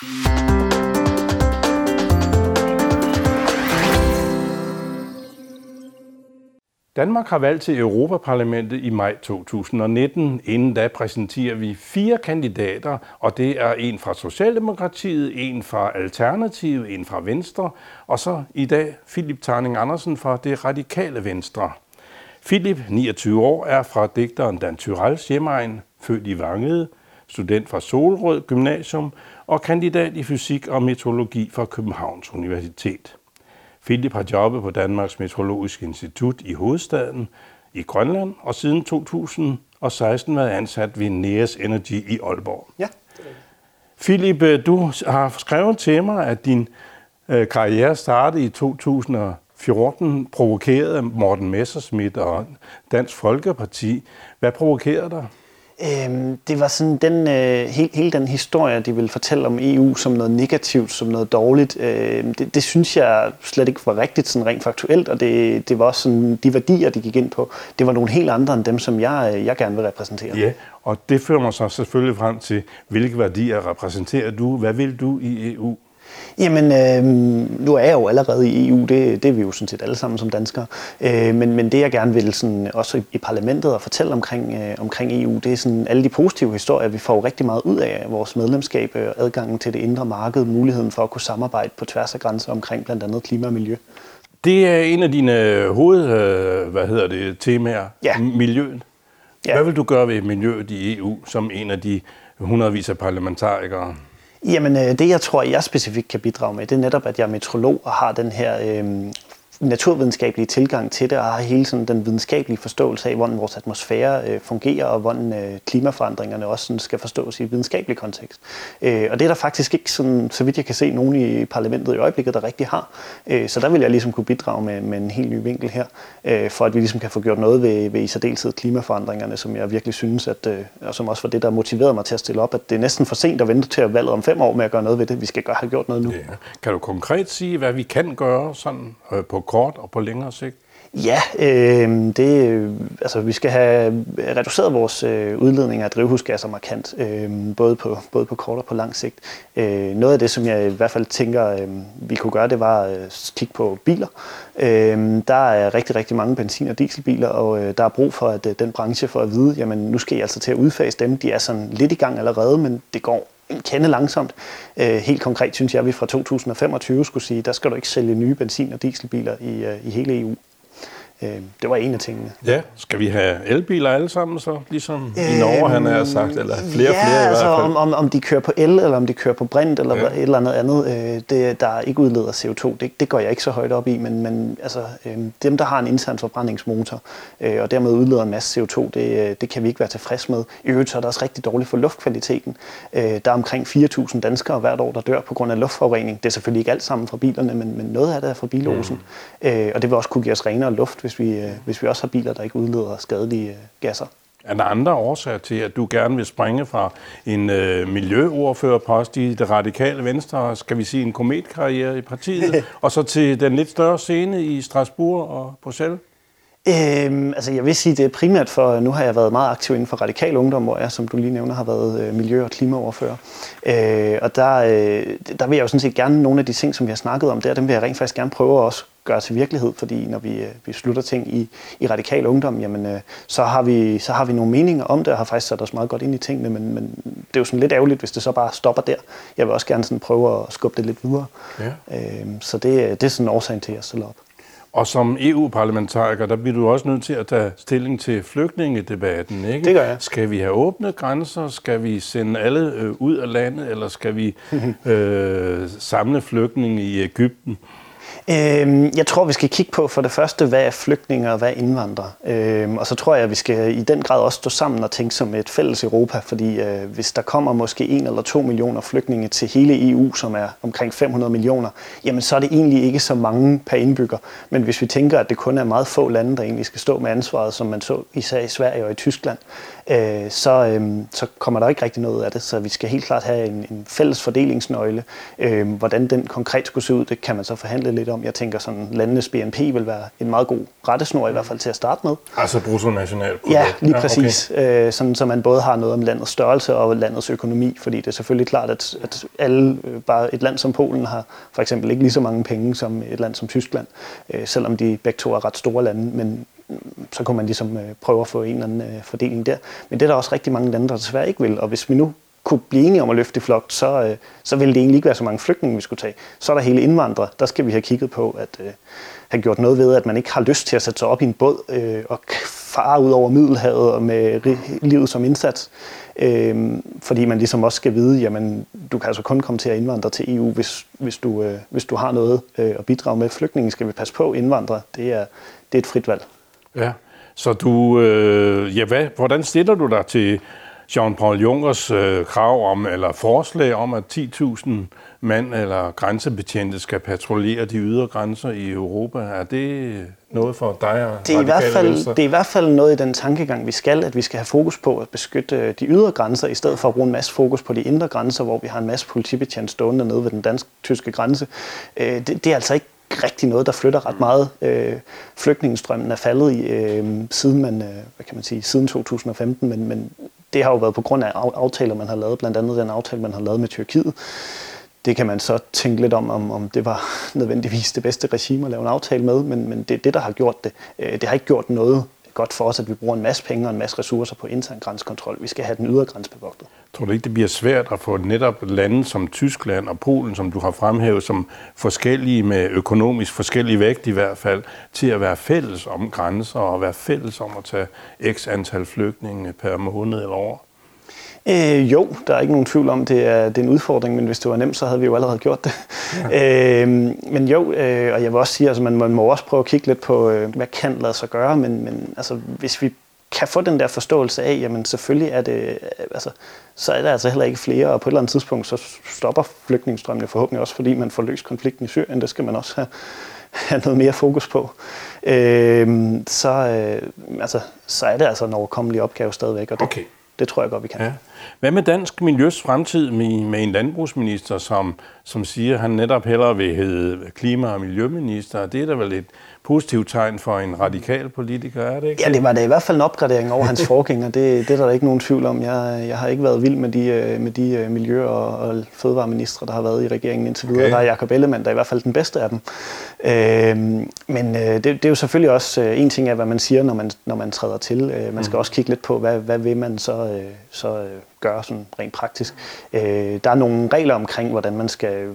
Danmark har valgt til Europaparlamentet i maj 2019. Inden da præsenterer vi fire kandidater, og det er en fra Socialdemokratiet, en fra Alternativet, en fra Venstre, og så i dag Philip Tarning Andersen fra det radikale Venstre. Philip, 29 år, er fra digteren Dan Tyrells hjemmeegn, født i Vangede, student fra Solrød Gymnasium og kandidat i fysik og meteorologi fra Københavns Universitet. Philip har jobbet på Danmarks Meteorologiske Institut i hovedstaden i Grønland, og siden 2016 været ansat ved Neas Energy i Aalborg. Ja. Philip, øh, du har skrevet til mig, at din øh, karriere startede i 2014, provokeret af Morten Messerschmidt og Dansk Folkeparti. Hvad provokerede dig? Øhm, det var sådan den, øh, hele, hele den historie, de ville fortælle om EU som noget negativt, som noget dårligt. Øh, det, det synes jeg slet ikke var rigtigt sådan rent faktuelt, og det, det var også sådan, de værdier, de gik ind på, det var nogle helt andre end dem, som jeg, øh, jeg gerne vil repræsentere. Ja, og det fører mig så selvfølgelig frem til, hvilke værdier repræsenterer du? Hvad vil du i EU? Jamen, øh, nu er jeg jo allerede i EU, det, det er vi jo sådan set alle sammen som danskere. Øh, men, men det jeg gerne vil sådan, også i, i parlamentet og fortælle omkring, øh, omkring EU, det er sådan alle de positive historier, vi får rigtig meget ud af vores medlemskab, øh, adgangen til det indre marked, muligheden for at kunne samarbejde på tværs af grænser omkring blandt andet klima og miljø. Det er en af dine hoved, øh, hvad hedder det, temaer, Ja. miljøet. Ja. Hvad vil du gøre ved miljøet i EU som en af de hundredvis af parlamentarikere? Jamen, øh, det jeg tror, jeg specifikt kan bidrage med, det er netop, at jeg er metrolog og har den her øh, naturvidenskabelige tilgang til det, og har hele sådan den videnskabelige forståelse af, hvordan vores atmosfære øh, fungerer, og hvordan øh, klimaforandringerne også sådan skal forstås i videnskabelig kontekst. Øh, og det er der faktisk ikke, sådan, så vidt jeg kan se, nogen i parlamentet i øjeblikket, der rigtig har. Øh, så der vil jeg ligesom kunne bidrage med, med en helt ny vinkel her, øh, for at vi ligesom kan få gjort noget ved, ved i særdeleshed klimaforandringerne, som jeg virkelig synes, at, øh, og som også var det, der motiverede mig til at stille op, at det er næsten for sent at vente til at valget om fem år med at gøre noget ved det. Vi skal gøre, have gjort noget nu. Ja. Kan du konkret sige, hvad vi kan gøre sådan øh, på kort og på længere sigt? Ja, øh, det, øh, altså, vi skal have reduceret vores øh, udledning af drivhusgasser markant, øh, både, på, både på kort og på lang sigt. Øh, noget af det, som jeg i hvert fald tænker, øh, vi kunne gøre, det var at øh, kigge på biler. Øh, der er rigtig, rigtig mange benzin- og dieselbiler, og øh, der er brug for, at øh, den branche får at vide, jamen nu skal I altså til at udfase dem. De er sådan lidt i gang allerede, men det går en kende langsomt. Øh, helt konkret synes jeg, at vi fra 2025 skulle sige, der skal du ikke sælge nye benzin- og dieselbiler i, øh, i hele EU. Øh, det var en af tingene. Ja, skal vi have elbiler alle sammen så, ligesom i Norge, han har sagt, eller flere ja, flere i altså, hvert fald? Om, om, om de kører på el, eller om de kører på brint, eller Ja. ja. et eller andet andet, øh, det, der ikke udleder CO2, det, det går jeg ikke så højt op i, men, men altså, øh, dem, der har en intern forbrændingsmotor, øh, og dermed udleder en masse CO2, det, øh, det kan vi ikke være tilfreds med. I øvrigt så er det også rigtig dårligt for luftkvaliteten. Øh, der er omkring 4.000 danskere hvert år, der dør på grund af luftforurening. Det er selvfølgelig ikke alt sammen fra bilerne, men, men noget af det er fra bilosen. Mm. Øh, og det vil også kunne give os renere luft, hvis vi, øh, hvis vi også har biler, der ikke udleder skadelige øh, gasser. Er der andre årsager til, at du gerne vil springe fra en øh, miljøordførerpost i det radikale venstre, skal vi sige en kometkarriere i partiet, og så til den lidt større scene i Strasbourg og Bruxelles? Øhm, altså jeg vil sige, det er primært for, nu har jeg været meget aktiv inden for radikal ungdom, hvor jeg, som du lige nævner, har været øh, miljø- og klimaoverfører. Øh, og der, øh, der vil jeg jo sådan set gerne, nogle af de ting, som vi har snakket om der, dem vil jeg rent faktisk gerne prøve at også gøre til virkelighed, fordi når vi, øh, vi slutter ting i, i radikal ungdom, jamen, øh, så, har vi, så har vi nogle meninger om det, og har faktisk sat os meget godt ind i tingene, men, men det er jo sådan lidt ærgerligt, hvis det så bare stopper der. Jeg vil også gerne sådan prøve at skubbe det lidt videre. Ja. Øh, så det, det er sådan årsagen til, at jeg stiller op. Og som EU-parlamentariker, der bliver du også nødt til at tage stilling til flygtningedebatten, ikke? Det gør jeg. Skal vi have åbne grænser? Skal vi sende alle øh, ud af landet? Eller skal vi øh, samle flygtninge i Ægypten? Øhm, jeg tror, vi skal kigge på for det første, hvad er flygtninge og hvad er indvandrere. Øhm, og så tror jeg, at vi skal i den grad også stå sammen og tænke som et fælles Europa, fordi øh, hvis der kommer måske en eller to millioner flygtninge til hele EU, som er omkring 500 millioner, jamen så er det egentlig ikke så mange per indbygger. Men hvis vi tænker, at det kun er meget få lande, der egentlig skal stå med ansvaret, som man så især i Sverige og i Tyskland, øh, så, øh, så kommer der ikke rigtig noget af det. Så vi skal helt klart have en, en fælles fordelingsnøgle. Øh, hvordan den konkret skulle se ud, det kan man så forhandle lidt om. Jeg tænker, sådan landenes BNP vil være en meget god rettesnor i hvert fald til at starte med. Altså bruttonationalprodukt? Ja, lige præcis. Ja, okay. øh, sådan, så man både har noget om landets størrelse og landets økonomi, fordi det er selvfølgelig klart, at, at alle, øh, bare et land som Polen har for eksempel ikke lige så mange penge som et land som Tyskland, øh, selvom de begge to er ret store lande, men så kunne man ligesom øh, prøve at få en eller anden øh, fordeling der. Men det er der også rigtig mange lande, der desværre ikke vil, og hvis vi nu kunne blive enige om at løfte i flok, så, øh, så ville det egentlig ikke være så mange flygtninge, vi skulle tage. Så er der hele indvandrere. Der skal vi have kigget på at øh, have gjort noget ved, at man ikke har lyst til at sætte sig op i en båd øh, og fare ud over Middelhavet og med livet som indsats. Øh, fordi man ligesom også skal vide, jamen du kan altså kun komme til at indvandre til EU, hvis, hvis, du, øh, hvis du har noget øh, at bidrage med. Flygtninge skal vi passe på, indvandrere, det er, det er et frit valg. Ja, så du, øh, ja, hvad, hvordan stiller du dig til Jean-Paul Junkers øh, krav om, eller forslag om, at 10.000 mand eller grænsebetjente skal patruljere de ydre grænser i Europa? Er det noget for dig og det er, i hvert fald, det er i hvert fald noget i den tankegang, vi skal, at vi skal have fokus på at beskytte øh, de ydre grænser, i stedet for at bruge en masse fokus på de indre grænser, hvor vi har en masse politibetjent stående nede ved den dansk-tyske grænse. Øh, det, det er altså ikke rigtig noget, der flytter ret meget. Øh, flygtningestrømmen er faldet i, øh, siden, man, øh, hvad kan man sige, siden 2015, men, men det har jo været på grund af aftaler, man har lavet, blandt andet den aftale, man har lavet med Tyrkiet. Det kan man så tænke lidt om, om, om det var nødvendigvis det bedste regime at lave en aftale med, men, men det er det, der har gjort det. Øh, det har ikke gjort noget godt for os, at vi bruger en masse penge og en masse ressourcer på intern grænsekontrol. Vi skal have den ydre grænse bevogtet. Tror du ikke, det bliver svært at få netop lande som Tyskland og Polen, som du har fremhævet som forskellige med økonomisk forskellig vægt i hvert fald, til at være fælles om grænser og være fælles om at tage x antal flygtninge per måned eller år? Øh, jo, der er ikke nogen tvivl om, det er, det er en udfordring, men hvis det var nemt, så havde vi jo allerede gjort det. Ja. øh, men jo, øh, og jeg vil også sige, at altså, man, man må også prøve at kigge lidt på, øh, hvad kan lade sig gøre, men, men altså, hvis vi kan få den der forståelse af, jamen selvfølgelig er det, øh, altså, så er der altså heller ikke flere, og på et eller andet tidspunkt, så stopper flygtningestrømmene forhåbentlig også, fordi man får løst konflikten i Syrien. Det skal man også have, have noget mere fokus på. Øh, så, øh, altså, så er det altså en overkommelig opgave stadigvæk, og det, okay det tror jeg godt, vi kan. Ja. Hvad med dansk miljøs fremtid med, med en landbrugsminister, som, som siger, at han netop hellere vil hedde klima- og miljøminister? Det er da vel et positivt tegn for en radikal politiker, er det ikke? Ja, det var da i hvert fald en opgradering over hans forgænger. Det, det er der ikke nogen tvivl om. Jeg, jeg har ikke været vild med de, øh, med de øh, miljø- og, og fødevareministre, der har været i regeringen indtil videre. Okay. Der er Jacob Ellemann, der er i hvert fald den bedste af dem. Øh, men øh, det, det er jo selvfølgelig også øh, en ting af, hvad man siger, når man, når man træder til. Øh, man skal mm. også kigge lidt på, hvad, hvad vil man så, øh, så øh, gøre sådan rent praktisk. Øh, der er nogle regler omkring, hvordan man skal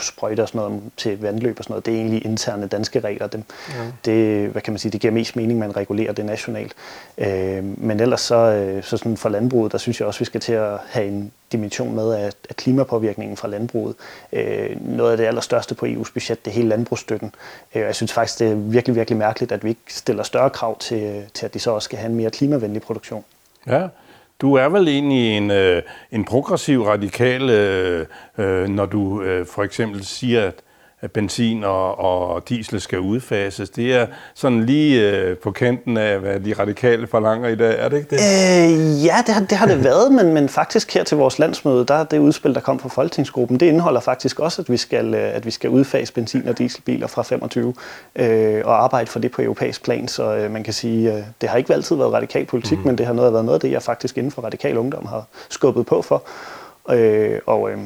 sprøjte og sådan noget til et vandløb og sådan noget. Det er egentlig interne danske regler. Det, ja. det, hvad kan man sige, det giver mest mening, man regulerer det nationalt. Øh, men ellers så, øh, så sådan for landbruget, der synes jeg også, vi skal til at have en dimension med af, af klimapåvirkningen fra landbruget. Øh, noget af det allerstørste på EU's budget, det er hele landbrugsstøtten. Øh, jeg synes faktisk, det er virkelig, virkelig mærkeligt, at vi ikke stiller større krav til, til at de så også skal have en mere klimavenlig produktion. Ja, du er vel egentlig en, øh, en progressiv radikal, øh, øh, når du øh, for eksempel siger, at at benzin og, og diesel skal udfases. Det er sådan lige øh, på kanten af, hvad de radikale forlanger i dag, er det ikke det? Øh, ja, det har det, har det været, men, men faktisk her til vores landsmøde, der det udspil, der kom fra Folketingsgruppen, det indeholder faktisk også, at vi skal, øh, at vi skal udfase benzin- og dieselbiler fra 25 øh, og arbejde for det på europæisk plan. Så øh, man kan sige, øh, det har ikke altid været radikal politik, mm. men det har noget, været noget af det, jeg faktisk inden for radikal ungdom har skubbet på for. Øh, og øh,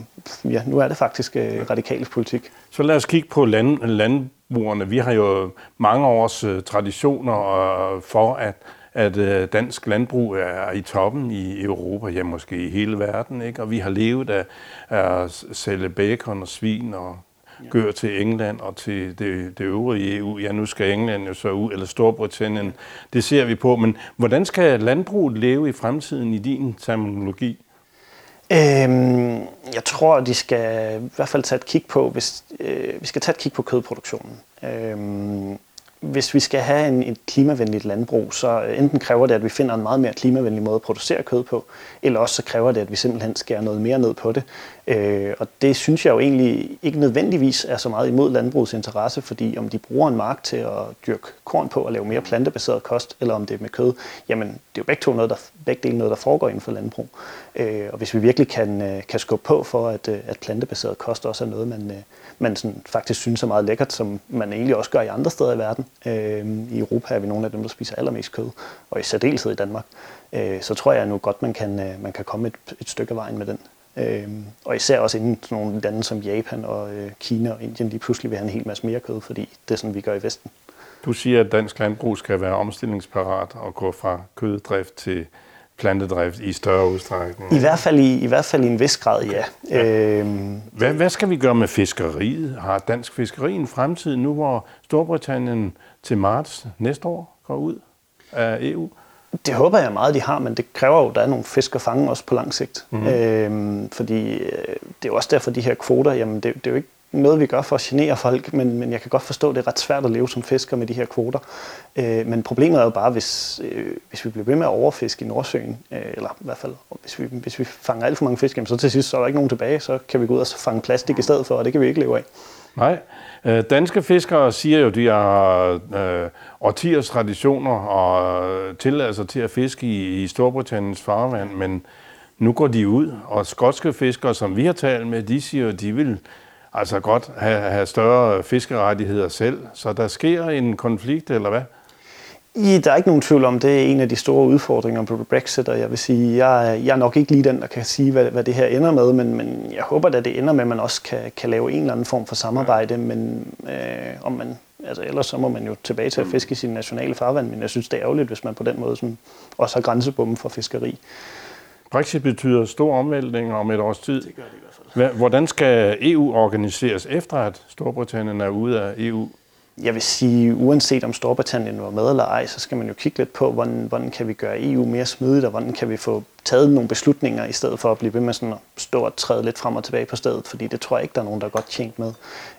ja, nu er det faktisk øh, radikal politik. Så lad os kigge på land, landbrugerne. Vi har jo mange års øh, traditioner øh, for, at at øh, dansk landbrug er i toppen i Europa, ja måske i hele verden, ikke? og vi har levet af, af at sælge bacon og svin og gør til England og til det, det øvrige EU. Ja, nu skal England jo så ud, eller Storbritannien. Det ser vi på. Men hvordan skal landbruget leve i fremtiden i din terminologi? Øhm, jeg tror, at de skal i hvert fald tage et kig på, hvis, øh, vi skal tage et kig på kødproduktionen. Øhm, hvis vi skal have en, et klimavenligt landbrug, så øh, enten kræver det, at vi finder en meget mere klimavenlig måde at producere kød på, eller også så kræver det, at vi simpelthen skærer noget mere ned på det. Øh, og det synes jeg jo egentlig ikke nødvendigvis er så meget imod landbrugets interesse, fordi om de bruger en mark til at dyrke korn på og lave mere plantebaseret kost, eller om det er med kød, jamen det er jo begge, to noget, der, begge dele noget, der foregår inden for landbrug. Øh, og hvis vi virkelig kan, øh, kan skubbe på for, at, øh, at plantebaseret kost også er noget, man, man sådan faktisk synes er meget lækkert, som man egentlig også gør i andre steder i verden. Øh, I Europa er vi nogle af dem, der spiser allermest kød, og i særdeleshed i Danmark. Øh, så tror jeg nu godt, man kan, øh, man kan komme et, et stykke af vejen med den. Øh, og især også inden sådan nogle lande som Japan og øh, Kina og Indien lige pludselig vil have en hel masse mere kød, fordi det er sådan, vi gør i Vesten. Du siger, at dansk landbrug skal være omstillingsparat og gå fra køddrift til plantedrift i større udstrækning? I hvert fald i, i, hvert fald i en vis grad, ja. ja. Øhm, hvad, hvad skal vi gøre med fiskeriet? Har dansk fiskeri en fremtid nu, hvor Storbritannien til marts næste år går ud af EU? Det håber jeg meget, de har, men det kræver jo, at der er nogle fisk at fange også på lang sigt. Mm-hmm. Øhm, fordi øh, det er jo også derfor, de her kvoter, jamen det, det er jo ikke noget, vi gør for at genere folk, men, men jeg kan godt forstå, at det er ret svært at leve som fisker med de her kvoter. Øh, men problemet er jo bare, hvis, øh, hvis vi bliver ved med at overfiske i Nordsøen, øh, eller i hvert fald, hvis vi, hvis vi fanger alt for mange fisk, jamen, så til sidst så er der ikke nogen tilbage, så kan vi gå ud og fange plastik i stedet for, og det kan vi ikke leve af. Nej. Øh, danske fiskere siger jo, at de har øh, årtiers traditioner og tilladelser til at fiske i, i Storbritanniens farvand, men nu går de ud, og skotske fiskere, som vi har talt med, de siger at de vil altså godt have, have større fiskerettigheder selv. Så der sker en konflikt, eller hvad? I, der er ikke nogen tvivl om, det er en af de store udfordringer på Brexit, og jeg vil sige, jeg, jeg er nok ikke lige den, der kan sige, hvad, hvad det her ender med, men, men jeg håber, at det ender med, at man også kan, kan lave en eller anden form for samarbejde, men øh, om man, altså ellers så må man jo tilbage til at fiske i sin nationale farvand, men jeg synes, det er ærgerligt, hvis man på den måde sådan, også har grænsebommen for fiskeri. Brexit betyder stor omvæltning om et års tid. Det gør det i hvert fald. Hvordan skal EU organiseres efter, at Storbritannien er ude af EU? Jeg vil sige, uanset om Storbritannien var med eller ej, så skal man jo kigge lidt på, hvordan, hvordan kan vi gøre EU mere smidigt, og hvordan kan vi få taget nogle beslutninger, i stedet for at blive ved med sådan at stå og træde lidt frem og tilbage på stedet, fordi det tror jeg ikke, der er nogen, der er godt tjent med.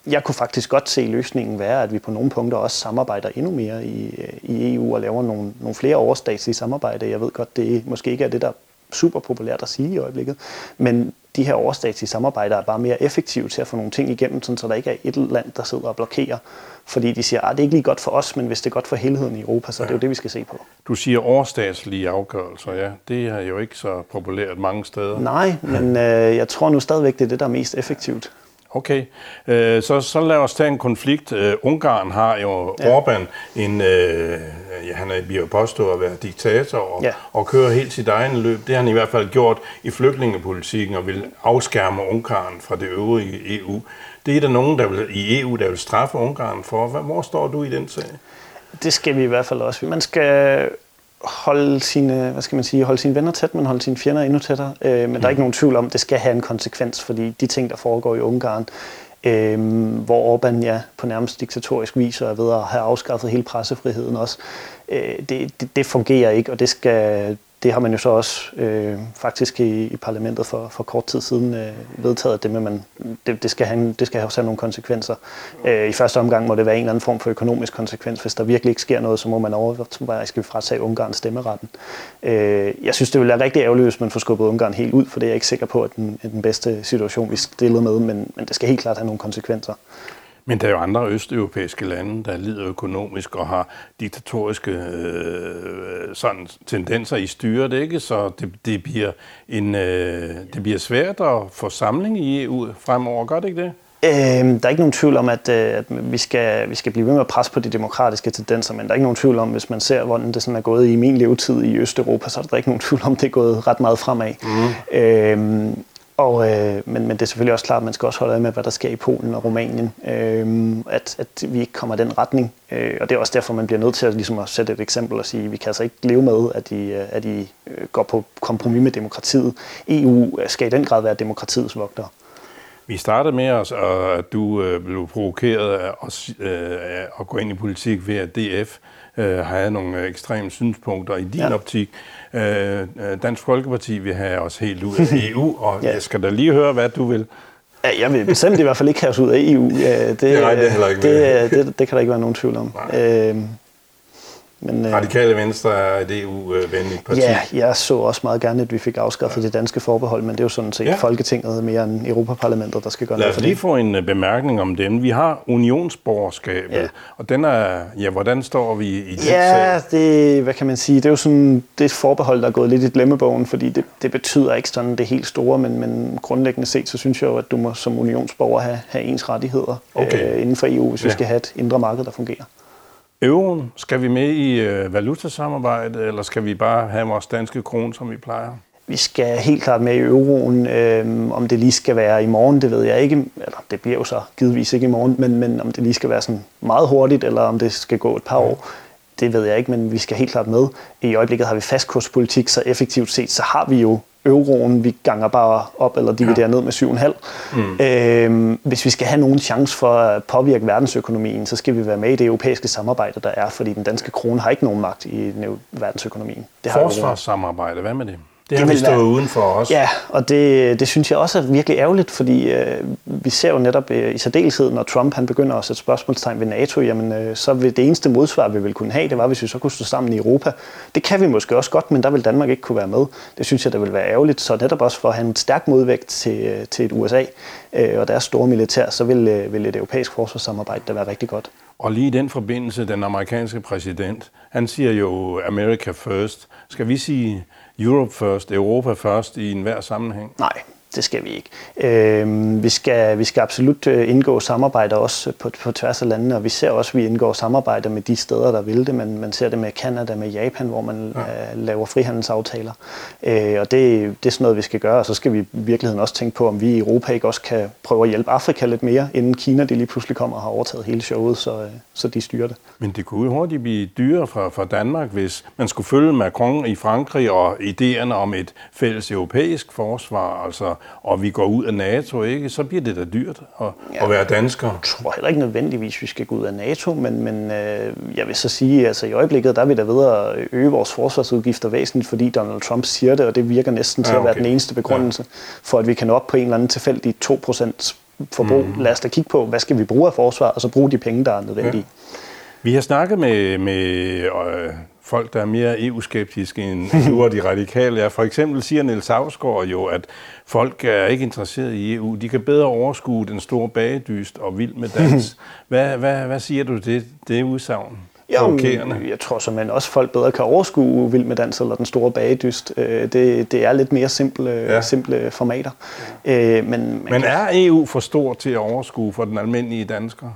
Jeg kunne faktisk godt se løsningen være, at vi på nogle punkter også samarbejder endnu mere i, i EU og laver nogle, nogle flere overstatslige samarbejder. Jeg ved godt, det måske ikke er det, der super populært at sige i øjeblikket. Men de her overstatslige samarbejder er bare mere effektive til at få nogle ting igennem, sådan så der ikke er et land, der sidder og blokerer. Fordi de siger, at ah, det er ikke lige godt for os, men hvis det er godt for helheden i Europa, så ja. det er jo det, vi skal se på. Du siger overstatslige afgørelser, ja. Det er jo ikke så populært mange steder. Nej, men øh, jeg tror nu stadigvæk, det er det, der er mest effektivt. Okay, øh, så, så lad os tage en konflikt. Uh, Ungarn har jo ja. Orbán, en, øh, ja, han er jo påstået at være diktator og, ja. og kører helt sit egen løb. Det har han i hvert fald gjort i flygtningepolitikken og vil afskærme Ungarn fra det øvrige EU. Det er der nogen der vil, i EU, der vil straffe Ungarn for. Hvor står du i den sag? Det skal vi i hvert fald også. Man skal holde sine, hvad skal man sige, holde sine venner tæt, men holde sine fjender endnu tættere. Øh, men mm. der er mm. ikke nogen tvivl om, at det skal have en konsekvens, fordi de ting, der foregår i Ungarn, øh, hvor Orbán ja, på nærmest diktatorisk vis er ved at have afskaffet hele pressefriheden også, øh, det, det, det fungerer ikke, og det skal, det har man jo så også øh, faktisk i, i parlamentet for, for kort tid siden øh, vedtaget, at det, med man, det, det, skal have, det skal have nogle konsekvenser. Øh, I første omgang må det være en eller anden form for økonomisk konsekvens. Hvis der virkelig ikke sker noget, så må man overveje, skal vi fratage Ungarn stemmeretten. Øh, jeg synes, det ville være rigtig ærgerligt, hvis man får skubbet Ungarn helt ud, for det er jeg ikke sikker på, at den, er den bedste situation, vi stillede med, men, men det skal helt klart have nogle konsekvenser. Men der er jo andre østeuropæiske lande, der lider økonomisk og har diktatoriske øh, sådan, tendenser i styret, ikke? så det, det, bliver en, øh, det bliver svært at få samling i EU fremover. Gør det ikke det? Øhm, der er ikke nogen tvivl om, at, øh, at vi, skal, vi skal blive ved med at presse på de demokratiske tendenser, men der er ikke nogen tvivl om, hvis man ser, hvordan det sådan er gået i min levetid i Østeuropa, så er der ikke nogen tvivl om, det er gået ret meget fremad. Mm. Øhm, og, øh, men, men det er selvfølgelig også klart, at man skal også holde øje med, hvad der sker i Polen og Rumænien. Øh, at, at vi ikke kommer i den retning. Øh, og det er også derfor, man bliver nødt til at, ligesom at sætte et eksempel og sige, at vi kan altså ikke leve med, at de, øh, at de øh, går på kompromis med demokratiet. EU skal i den grad være demokratiets vogter. Vi startede med, os, at du øh, blev provokeret af at, øh, at gå ind i politik ved, at DF øh, havde nogle ekstreme synspunkter i din ja. optik. Øh, Dansk Folkeparti vil have os helt ud af EU, og ja. jeg skal da lige høre, hvad du vil. Ja, jeg vil bestemt i hvert fald ikke have os ud af EU. Det, det, nej, det, ikke det, det, det kan der ikke være nogen tvivl om. Øh, men, øh, Radikale Venstre er et EU-venligt parti. Ja, jeg så også meget gerne, at vi fik afskaffet ja. det danske forbehold, men det er jo sådan set ja. Folketinget mere end Europaparlamentet, der skal gøre Lad noget for det. Lad os lige få en øh, bemærkning om den. Vi har unionsborgerskabet, ja. og den er, ja, hvordan står vi i det? Ja, det, hvad kan man sige, det er jo sådan, det et forbehold, der er gået lidt i glemmebogen, fordi det, det betyder ikke sådan det helt store, men, men grundlæggende set, så synes jeg jo, at du må som unionsborger have, have ens rettigheder okay. øh, inden for EU, hvis ja. vi skal have et indre marked, der fungerer. Euroen, skal vi med i øh, valutasamarbejdet, eller skal vi bare have vores danske krone, som vi plejer? Vi skal helt klart med i euroen. Øhm, om det lige skal være i morgen, det ved jeg ikke. Eller det bliver jo så givetvis ikke i morgen, men, men om det lige skal være sådan meget hurtigt, eller om det skal gå et par år, det ved jeg ikke, men vi skal helt klart med. I øjeblikket har vi fastkurspolitik, så effektivt set, så har vi jo euroen, vi ganger bare op eller dividerer ja. ned med 7,5. Mm. Øhm, hvis vi skal have nogen chance for at påvirke verdensøkonomien, så skal vi være med i det europæiske samarbejde, der er, fordi den danske krone har ikke nogen magt i verdensøkonomien. Det har Forsvarssamarbejde, hvad med det? Det har det vi stået være, uden for os. Ja, og det, det synes jeg også er virkelig ærgerligt, fordi øh, vi ser jo netop øh, i særdeleshed, når Trump han begynder at sætte spørgsmålstegn ved NATO, jamen øh, så vil det eneste modsvar, vi vil kunne have, det var, hvis vi så kunne stå sammen i Europa. Det kan vi måske også godt, men der vil Danmark ikke kunne være med. Det synes jeg, der vil være ærgerligt, så netop også for at have en stærk modvægt til, øh, til et USA øh, og deres store militær, så vil, øh, vil et europæisk forsvarssamarbejde da være rigtig godt. Og lige i den forbindelse, den amerikanske præsident, han siger jo America first. Skal vi sige Europe first, Europa først i enhver sammenhæng? Nej, det skal vi ikke. Øh, vi, skal, vi skal absolut øh, indgå samarbejder også på, på tværs af landene, og vi ser også, at vi indgår samarbejder med de steder, der vil det. Man, man ser det med Kanada, med Japan, hvor man ja. uh, laver frihandelsaftaler. Øh, og det, det er sådan noget, vi skal gøre, og så skal vi i virkeligheden også tænke på, om vi i Europa ikke også kan prøve at hjælpe Afrika lidt mere, inden Kina de lige pludselig kommer og har overtaget hele showet, så, så de styrer det. Men det kunne jo hurtigt blive dyrere for, for Danmark, hvis man skulle følge Macron i Frankrig og idéerne om et fælles europæisk forsvar, altså og vi går ud af NATO, ikke, så bliver det da dyrt at, ja, at være dansker. Jeg tror heller ikke nødvendigvis, vi skal gå ud af NATO, men, men øh, jeg vil så sige, at altså, i øjeblikket der er vi da ved at øge vores forsvarsudgifter væsentligt, fordi Donald Trump siger det, og det virker næsten til ja, okay. at være den eneste begrundelse ja. for, at vi kan nå op på en eller anden tilfældig 2% forbrug. Mm. Lad os da kigge på, hvad skal vi bruge af forsvar, og så bruge de penge, der er nødvendige. Ja. Vi har snakket med, med øh, folk, der er mere EU-skeptiske end nu de radikale er. For eksempel siger Niels Havsgaard jo, at folk er ikke interesseret i EU. De kan bedre overskue den store bagedyst og vild med dans. Hvad, hvad, hvad siger du til det udsagn? Jamen, jeg tror så, man også folk bedre kan overskue Vild med Dans eller Den Store Bagedyst. Øh, det, det er lidt mere simple, ja. simple formater. Ja. Øh, men, men er EU for stor til at overskue for den almindelige dansker?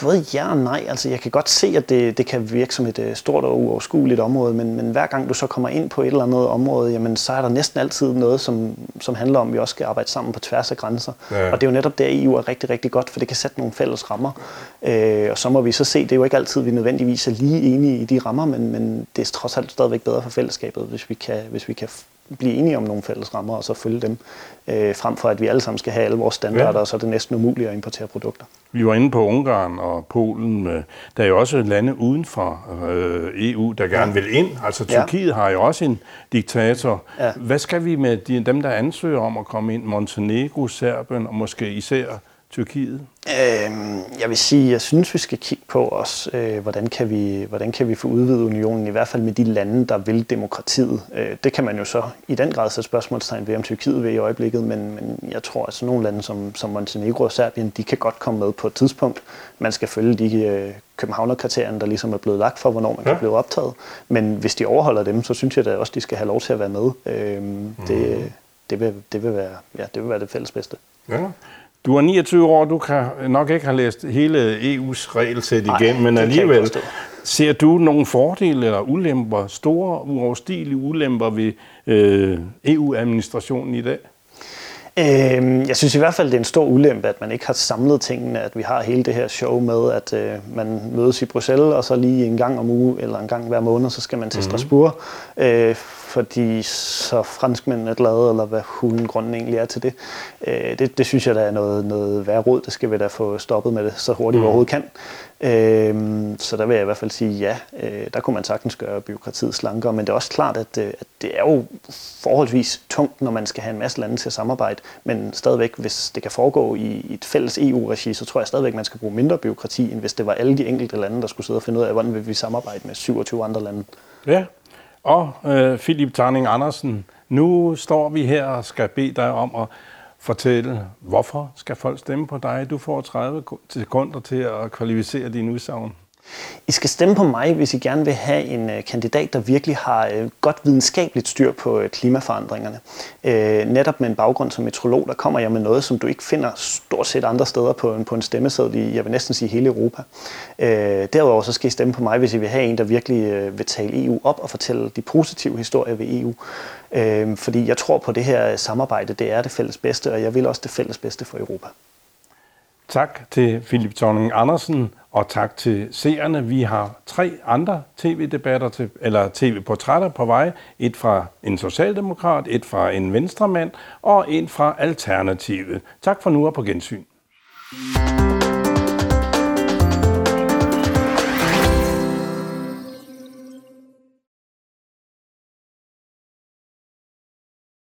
Både ja og nej. Altså, jeg kan godt se, at det, det kan virke som et uh, stort og uoverskueligt område, men, men hver gang du så kommer ind på et eller andet område, jamen, så er der næsten altid noget, som, som handler om, at vi også skal arbejde sammen på tværs af grænser. Ja. Og det er jo netop der, EU er rigtig, rigtig godt, for det kan sætte nogle fælles rammer. Uh, og så må vi så se, det er jo ikke altid, vi nødvendigvis er lige enige i de rammer, men, men det er trods alt stadigvæk bedre for fællesskabet, hvis vi kan, hvis vi kan blive enige om nogle fælles rammer og så følge dem, øh, frem for at vi alle sammen skal have alle vores standarder, ja. og så er det næsten umuligt at importere produkter. Vi var inde på Ungarn og Polen. Der er jo også lande uden for øh, EU, der gerne ja. vil ind. Altså Tyrkiet ja. har jo også en diktator. Ja. Hvad skal vi med de, dem, der ansøger om at komme ind? Montenegro, Serbien og måske især Tyrkiet? Øhm, jeg vil sige, jeg synes, vi skal kigge på os, øh, hvordan, kan vi, hvordan kan vi få udvidet unionen, i hvert fald med de lande, der vil demokratiet. Øh, det kan man jo så i den grad sætte spørgsmålstegn ved, om Tyrkiet vil i øjeblikket, men, men jeg tror, at sådan nogle lande som, som Montenegro og Serbien, de kan godt komme med på et tidspunkt. Man skal følge de øh, københavnerkriterierne, der ligesom er blevet lagt for, hvornår man ja. kan blive optaget. Men hvis de overholder dem, så synes jeg da også, de skal have lov til at være med. Øh, mm. det, det, vil, det, vil være, ja, det vil være det fælles bedste. Ja. Du er 29 år, du kan nok ikke have læst hele EU's regelsæt igen, men alligevel ser du nogle fordele eller ulemper, store, uoverstigelige ulemper ved øh, EU-administrationen i dag? Øh, jeg synes i hvert fald, det er en stor ulempe, at man ikke har samlet tingene, at vi har hele det her show med, at øh, man mødes i Bruxelles, og så lige en gang om uge, eller en gang hver måned, så skal man til mm-hmm. Strasbourg, øh, fordi så franskmændene er glade, eller hvad hulen grunden egentlig er til det. Øh, det. Det synes jeg, der er noget, noget værre råd, det skal vi da få stoppet med det så hurtigt mm. vi overhovedet kan. Øhm, så der vil jeg i hvert fald sige ja. Øh, der kunne man sagtens gøre byråkratiet slankere, men det er også klart, at, øh, at det er jo forholdsvis tungt, når man skal have en masse lande til at samarbejde, men stadigvæk, hvis det kan foregå i et fælles EU-regi, så tror jeg stadigvæk, man skal bruge mindre byråkrati, end hvis det var alle de enkelte lande, der skulle sidde og finde ud af, hvordan vil vi samarbejde med 27 andre lande. Ja, og øh, Philip Tarning Andersen, nu står vi her og skal bede dig om at fortælle, hvorfor skal folk stemme på dig? Du får 30 sekunder til at kvalificere din udsagn. I skal stemme på mig, hvis I gerne vil have en øh, kandidat, der virkelig har øh, godt videnskabeligt styr på øh, klimaforandringerne. Netop med en baggrund som metrolog, der kommer jeg med noget, som du ikke finder stort set andre steder på en, på en stemmeseddel i, jeg vil næsten sige, hele Europa. Derudover så skal I stemme på mig, hvis I vil have en, der virkelig vil tale EU op og fortælle de positive historier ved EU. Fordi jeg tror på det her samarbejde, det er det fælles bedste, og jeg vil også det fælles bedste for Europa. Tak til Philip Thorning Andersen, og tak til seerne. Vi har tre andre tv-debatter, til, eller tv-portrætter på vej. Et fra en socialdemokrat, et fra en venstremand og en fra Alternativet. Tak for nu og på gensyn.